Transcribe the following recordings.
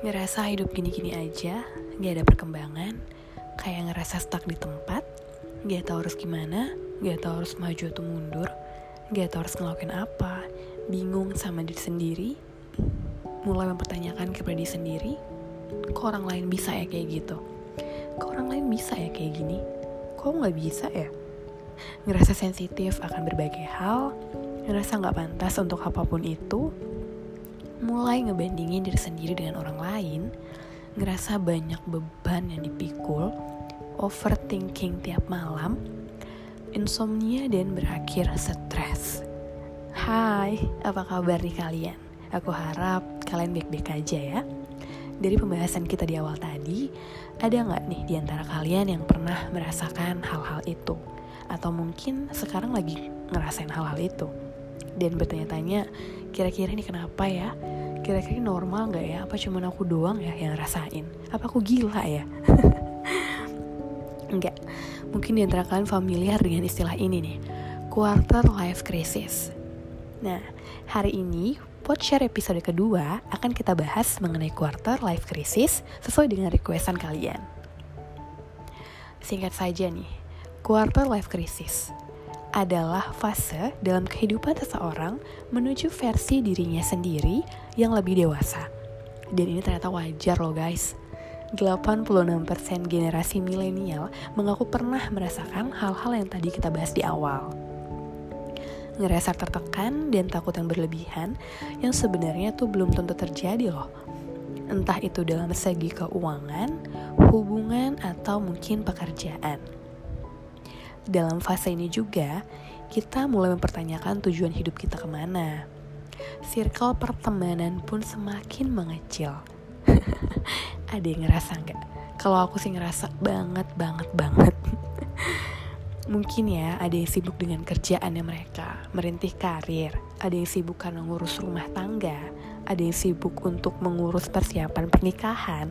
ngerasa hidup gini-gini aja, gak ada perkembangan, kayak ngerasa stuck di tempat, gak tahu harus gimana, gak tahu harus maju atau mundur, gak tahu harus ngelakuin apa, bingung sama diri sendiri, mulai mempertanyakan kepada diri sendiri, kok orang lain bisa ya kayak gitu? Kok orang lain bisa ya kayak gini? Kok nggak bisa ya? Ngerasa sensitif akan berbagai hal, ngerasa nggak pantas untuk apa pun itu, mulai ngebandingin diri sendiri dengan orang lain, ngerasa banyak beban yang dipikul, overthinking tiap malam, insomnia dan berakhir stres. Hai, apa kabar nih kalian? Aku harap kalian baik-baik aja ya. Dari pembahasan kita di awal tadi, ada nggak nih di antara kalian yang pernah merasakan hal-hal itu? Atau mungkin sekarang lagi ngerasain hal-hal itu? Dan bertanya-tanya, kira-kira ini kenapa ya? Kira-kira normal nggak ya? Apa cuma aku doang ya yang rasain? Apa aku gila ya? Enggak, mungkin di antara kalian familiar dengan istilah ini nih, quarter life crisis. Nah, hari ini Podshare episode kedua akan kita bahas mengenai quarter life crisis sesuai dengan requestan kalian. Singkat saja nih, quarter life crisis adalah fase dalam kehidupan seseorang menuju versi dirinya sendiri yang lebih dewasa. Dan ini ternyata wajar loh guys. 86% generasi milenial mengaku pernah merasakan hal-hal yang tadi kita bahas di awal ngerasa tertekan dan takut yang berlebihan yang sebenarnya tuh belum tentu terjadi loh. Entah itu dalam segi keuangan, hubungan, atau mungkin pekerjaan. Dalam fase ini juga, kita mulai mempertanyakan tujuan hidup kita ke mana. Circle pertemanan pun semakin mengecil. Ada yang ngerasa nggak? Kalau aku sih ngerasa banget, banget, banget. Mungkin ya ada yang sibuk dengan kerjaannya mereka, merintih karir, ada yang sibuk karena ngurus rumah tangga, ada yang sibuk untuk mengurus persiapan pernikahan,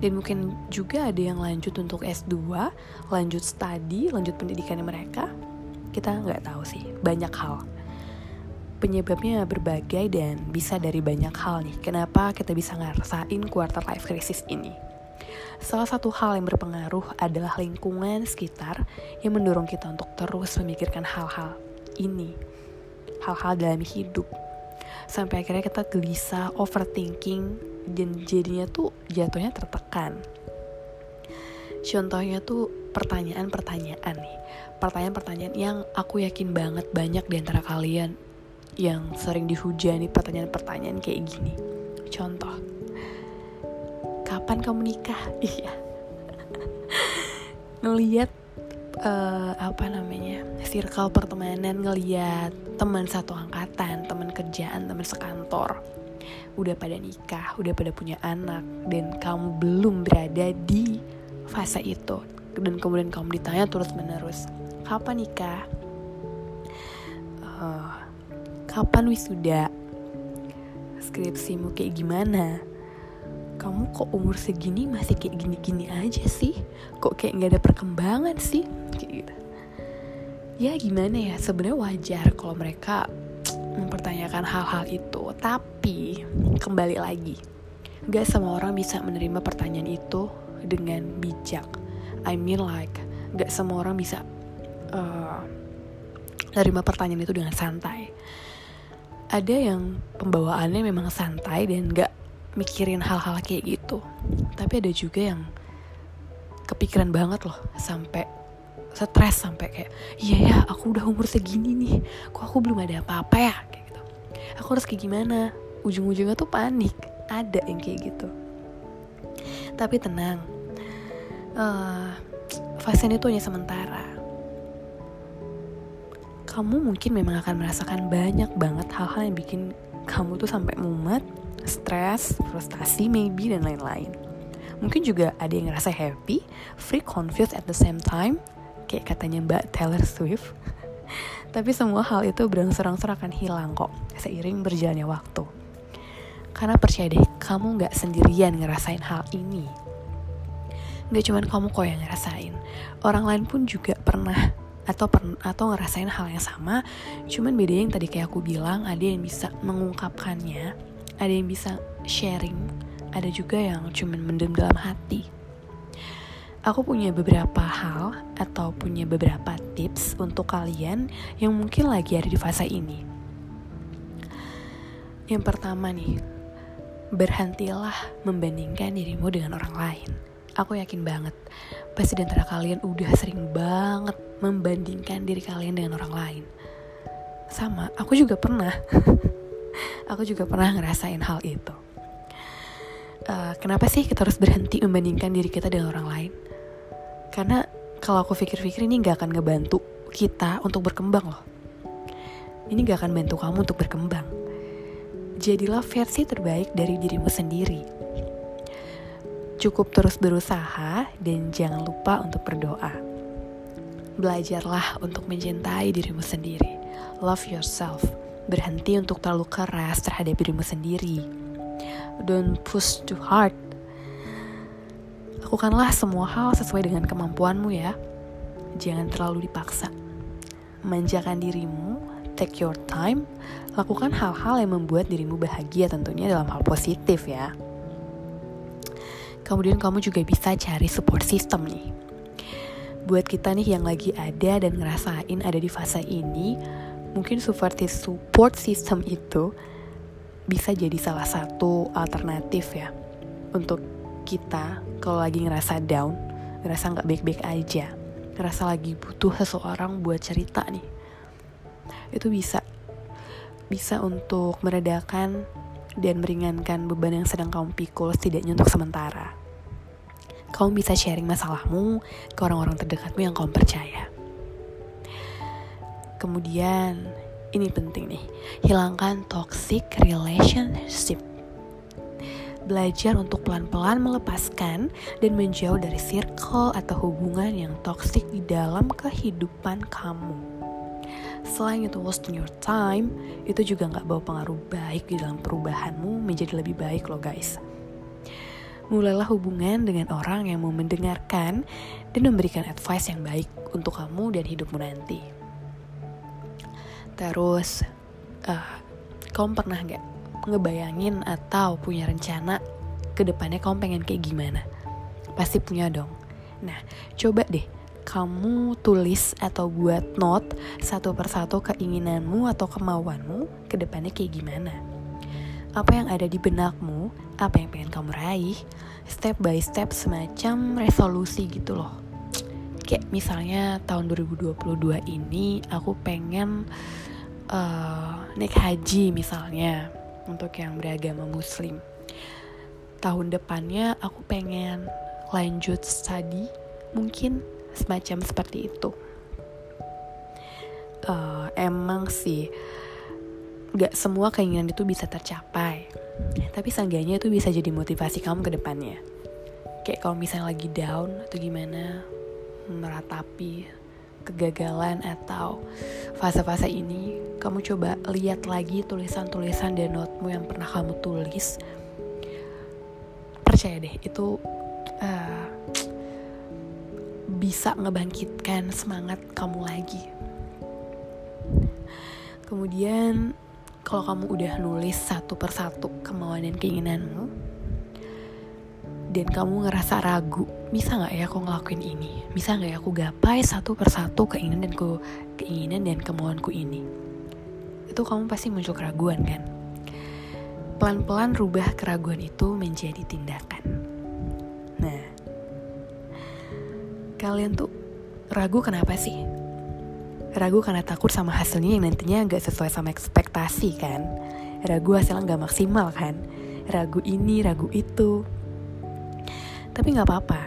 dan mungkin juga ada yang lanjut untuk S2, lanjut studi, lanjut pendidikannya mereka. Kita nggak tahu sih, banyak hal. Penyebabnya berbagai dan bisa dari banyak hal nih. Kenapa kita bisa ngerasain quarter life crisis ini? Salah satu hal yang berpengaruh adalah lingkungan sekitar yang mendorong kita untuk terus memikirkan hal-hal ini, hal-hal dalam hidup. Sampai akhirnya kita gelisah, overthinking, dan jadinya tuh jatuhnya tertekan. Contohnya tuh pertanyaan-pertanyaan nih. Pertanyaan-pertanyaan yang aku yakin banget banyak di antara kalian yang sering dihujani pertanyaan-pertanyaan kayak gini. Contoh, kapan kamu nikah iya ngeliat uh, apa namanya circle pertemanan ngeliat teman satu angkatan teman kerjaan teman sekantor. Udah pada nikah udah pada punya anak dan kamu belum berada di fase itu. Dan kemudian kamu ditanya terus menerus kapan nikah? Uh, kapan wisuda? Skripsimu kayak gimana kamu kok umur segini masih kayak gini-gini aja sih? Kok kayak nggak ada perkembangan sih? Kayak gitu. Ya gimana ya? Sebenarnya wajar kalau mereka mempertanyakan hal-hal itu. Tapi kembali lagi gak semua orang bisa menerima pertanyaan itu dengan bijak. I mean like gak semua orang bisa uh, menerima pertanyaan itu dengan santai. Ada yang pembawaannya memang santai dan gak mikirin hal-hal kayak gitu. Tapi ada juga yang kepikiran banget loh sampai stres sampai kayak iya ya aku udah umur segini nih kok aku belum ada apa-apa ya? Kayak gitu. Aku harus kayak gimana? Ujung-ujungnya tuh panik ada yang kayak gitu. Tapi tenang uh, fase ini tuh hanya sementara. Kamu mungkin memang akan merasakan banyak banget hal-hal yang bikin kamu tuh sampai mumet stres, frustasi maybe dan lain-lain. Mungkin juga ada yang ngerasa happy, free, confused at the same time, kayak katanya Mbak Taylor Swift. Tapi semua hal itu berangsur-angsur akan hilang kok seiring berjalannya waktu. Karena percaya deh, kamu gak sendirian ngerasain hal ini. Gak cuma kamu kok yang ngerasain. Orang lain pun juga pernah atau per, atau ngerasain hal yang sama. Cuman beda yang tadi kayak aku bilang, ada yang bisa mengungkapkannya ada yang bisa sharing ada juga yang cuman mendem dalam hati. Aku punya beberapa hal atau punya beberapa tips untuk kalian yang mungkin lagi ada di fase ini. Yang pertama nih, berhentilah membandingkan dirimu dengan orang lain. Aku yakin banget, pasti antara kalian udah sering banget membandingkan diri kalian dengan orang lain. Sama, aku juga pernah. aku juga pernah ngerasain hal itu. Uh, kenapa sih kita harus berhenti membandingkan diri kita dengan orang lain? Karena kalau aku pikir-pikir ini gak akan ngebantu kita untuk berkembang loh. Ini gak akan bantu kamu untuk berkembang. Jadilah versi terbaik dari dirimu sendiri. Cukup terus berusaha dan jangan lupa untuk berdoa. Belajarlah untuk mencintai dirimu sendiri. Love yourself. Berhenti untuk terlalu keras terhadap dirimu sendiri. Don't push too hard Lakukanlah semua hal sesuai dengan kemampuanmu ya. Jangan terlalu dipaksa. Manjakan dirimu, take your time, lakukan hal-hal yang membuat dirimu bahagia tentunya dalam hal positif ya. Kemudian kamu juga bisa cari support system nih. Buat kita nih yang lagi ada dan ngerasain ada di fase ini, mungkin support system itu bisa jadi salah satu alternatif ya untuk kita kalau lagi ngerasa down, ngerasa nggak baik-baik aja, ngerasa lagi butuh seseorang buat cerita nih, itu bisa bisa untuk meredakan dan meringankan beban yang sedang kamu pikul setidaknya untuk sementara. Kamu bisa sharing masalahmu ke orang-orang terdekatmu yang kamu percaya. Kemudian, ini penting nih, hilangkan toxic relationship belajar untuk pelan-pelan melepaskan dan menjauh dari circle atau hubungan yang toksik di dalam kehidupan kamu. Selain itu wasting your time, itu juga nggak bawa pengaruh baik di dalam perubahanmu menjadi lebih baik loh guys. Mulailah hubungan dengan orang yang mau mendengarkan dan memberikan advice yang baik untuk kamu dan hidupmu nanti. Terus, uh, kamu pernah nggak ngebayangin atau punya rencana ke depannya kamu pengen kayak gimana? Pasti punya dong. Nah, coba deh kamu tulis atau buat note satu persatu keinginanmu atau kemauanmu ke depannya kayak gimana. Apa yang ada di benakmu, apa yang pengen kamu raih, step by step semacam resolusi gitu loh. Kayak misalnya tahun 2022 ini aku pengen uh, naik haji misalnya untuk yang beragama muslim. Tahun depannya aku pengen lanjut study mungkin semacam seperti itu. Uh, emang sih gak semua keinginan itu bisa tercapai tapi seenggaknya itu bisa jadi motivasi kamu ke depannya. Kayak kalau misalnya lagi down atau gimana meratapi kegagalan atau fase-fase ini, kamu coba lihat lagi tulisan-tulisan dan notemu yang pernah kamu tulis. Percaya deh, itu uh, bisa ngebangkitkan semangat kamu lagi. Kemudian, kalau kamu udah nulis satu persatu kemauan dan keinginanmu, dan kamu ngerasa ragu bisa nggak ya aku ngelakuin ini? Bisa nggak ya aku gapai satu persatu keinginan dan ku keinginan dan kemauanku ini? Itu kamu pasti muncul keraguan kan? Pelan-pelan rubah keraguan itu menjadi tindakan. Nah kalian tuh ragu kenapa sih? Ragu karena takut sama hasilnya yang nantinya nggak sesuai sama ekspektasi kan? Ragu hasilnya nggak maksimal kan? Ragu ini ragu itu tapi nggak apa-apa.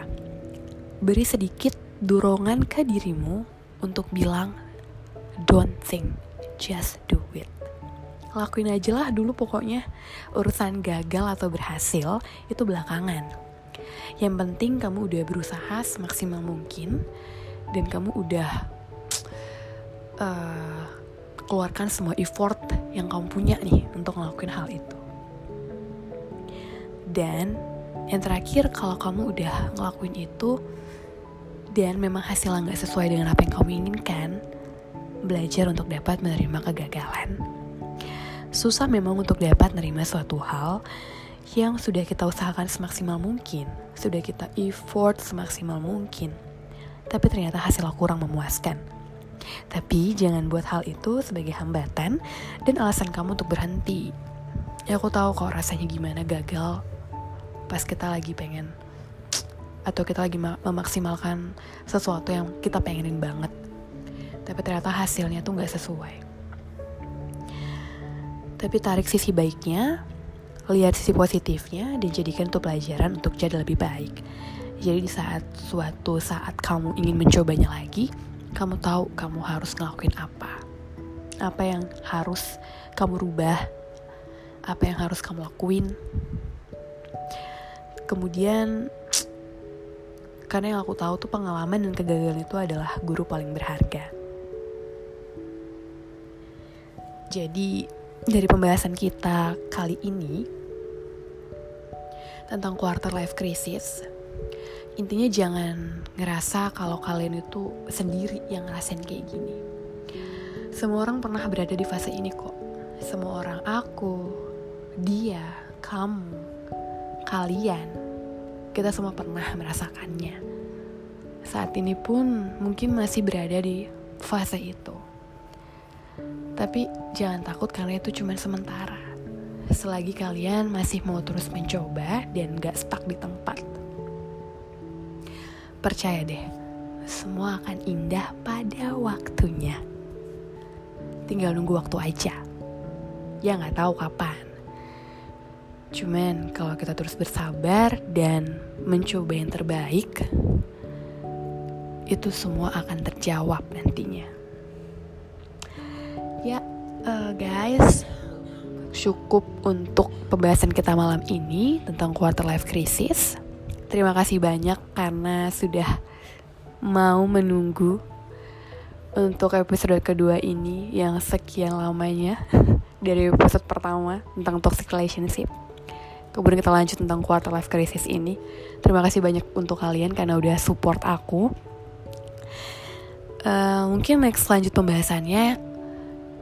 Beri sedikit dorongan ke dirimu untuk bilang, don't think, just do it. Lakuin aja lah dulu pokoknya. Urusan gagal atau berhasil itu belakangan. Yang penting kamu udah berusaha semaksimal mungkin dan kamu udah uh, keluarkan semua effort yang kamu punya nih untuk ngelakuin hal itu. Dan yang terakhir kalau kamu udah ngelakuin itu dan memang hasilnya nggak sesuai dengan apa yang kamu inginkan, belajar untuk dapat menerima kegagalan. Susah memang untuk dapat menerima suatu hal yang sudah kita usahakan semaksimal mungkin, sudah kita effort semaksimal mungkin, tapi ternyata hasilnya kurang memuaskan. Tapi jangan buat hal itu sebagai hambatan dan alasan kamu untuk berhenti. Ya aku tahu kok rasanya gimana gagal pas kita lagi pengen atau kita lagi memaksimalkan sesuatu yang kita pengenin banget. Tapi ternyata hasilnya tuh gak sesuai. Tapi tarik sisi baiknya, lihat sisi positifnya dan jadikan pelajaran untuk jadi lebih baik. Jadi di saat suatu saat kamu ingin mencobanya lagi, kamu tahu kamu harus ngelakuin apa. Apa yang harus kamu rubah, apa yang harus kamu lakuin. Kemudian karena yang aku tahu tuh pengalaman dan kegagalan itu adalah guru paling berharga. Jadi dari pembahasan kita kali ini tentang quarter life crisis intinya jangan ngerasa kalau kalian itu sendiri yang ngerasain kayak gini semua orang pernah berada di fase ini kok semua orang aku dia kamu kalian kita semua pernah merasakannya saat ini pun mungkin masih berada di fase itu tapi jangan takut karena itu cuma sementara. Selagi kalian masih mau terus mencoba dan gak stuck di tempat. Percaya deh, semua akan indah pada waktunya. Tinggal nunggu waktu aja. Ya gak tahu kapan. Cuman kalau kita terus bersabar dan mencoba yang terbaik, itu semua akan terjawab nantinya. Ya, uh, guys, cukup untuk pembahasan kita malam ini tentang quarter life crisis. Terima kasih banyak karena sudah mau menunggu untuk episode kedua ini yang sekian lamanya dari episode pertama tentang toxic relationship. Kemudian kita lanjut tentang quarter life crisis ini. Terima kasih banyak untuk kalian karena udah support aku. Uh, mungkin next lanjut pembahasannya.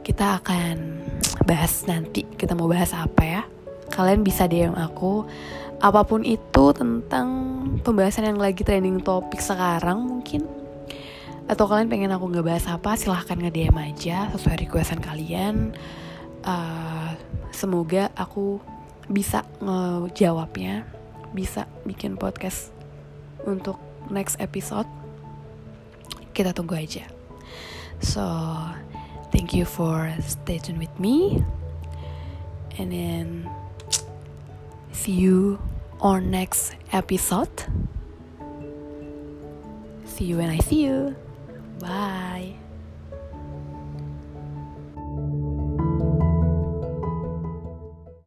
Kita akan bahas nanti kita mau bahas apa ya. Kalian bisa DM aku. Apa pun itu tentang pembahasan yang lagi trending topik sekarang mungkin. Atau kalian pengen aku nggak bahas apa silahkan nge DM aja sesuai requestan kalian. Uh, semoga aku bisa ngejawabnya bisa bikin podcast untuk next episode kita tunggu aja so Thank you for staying with me. And then see you on next episode. See you when I see you. Bye.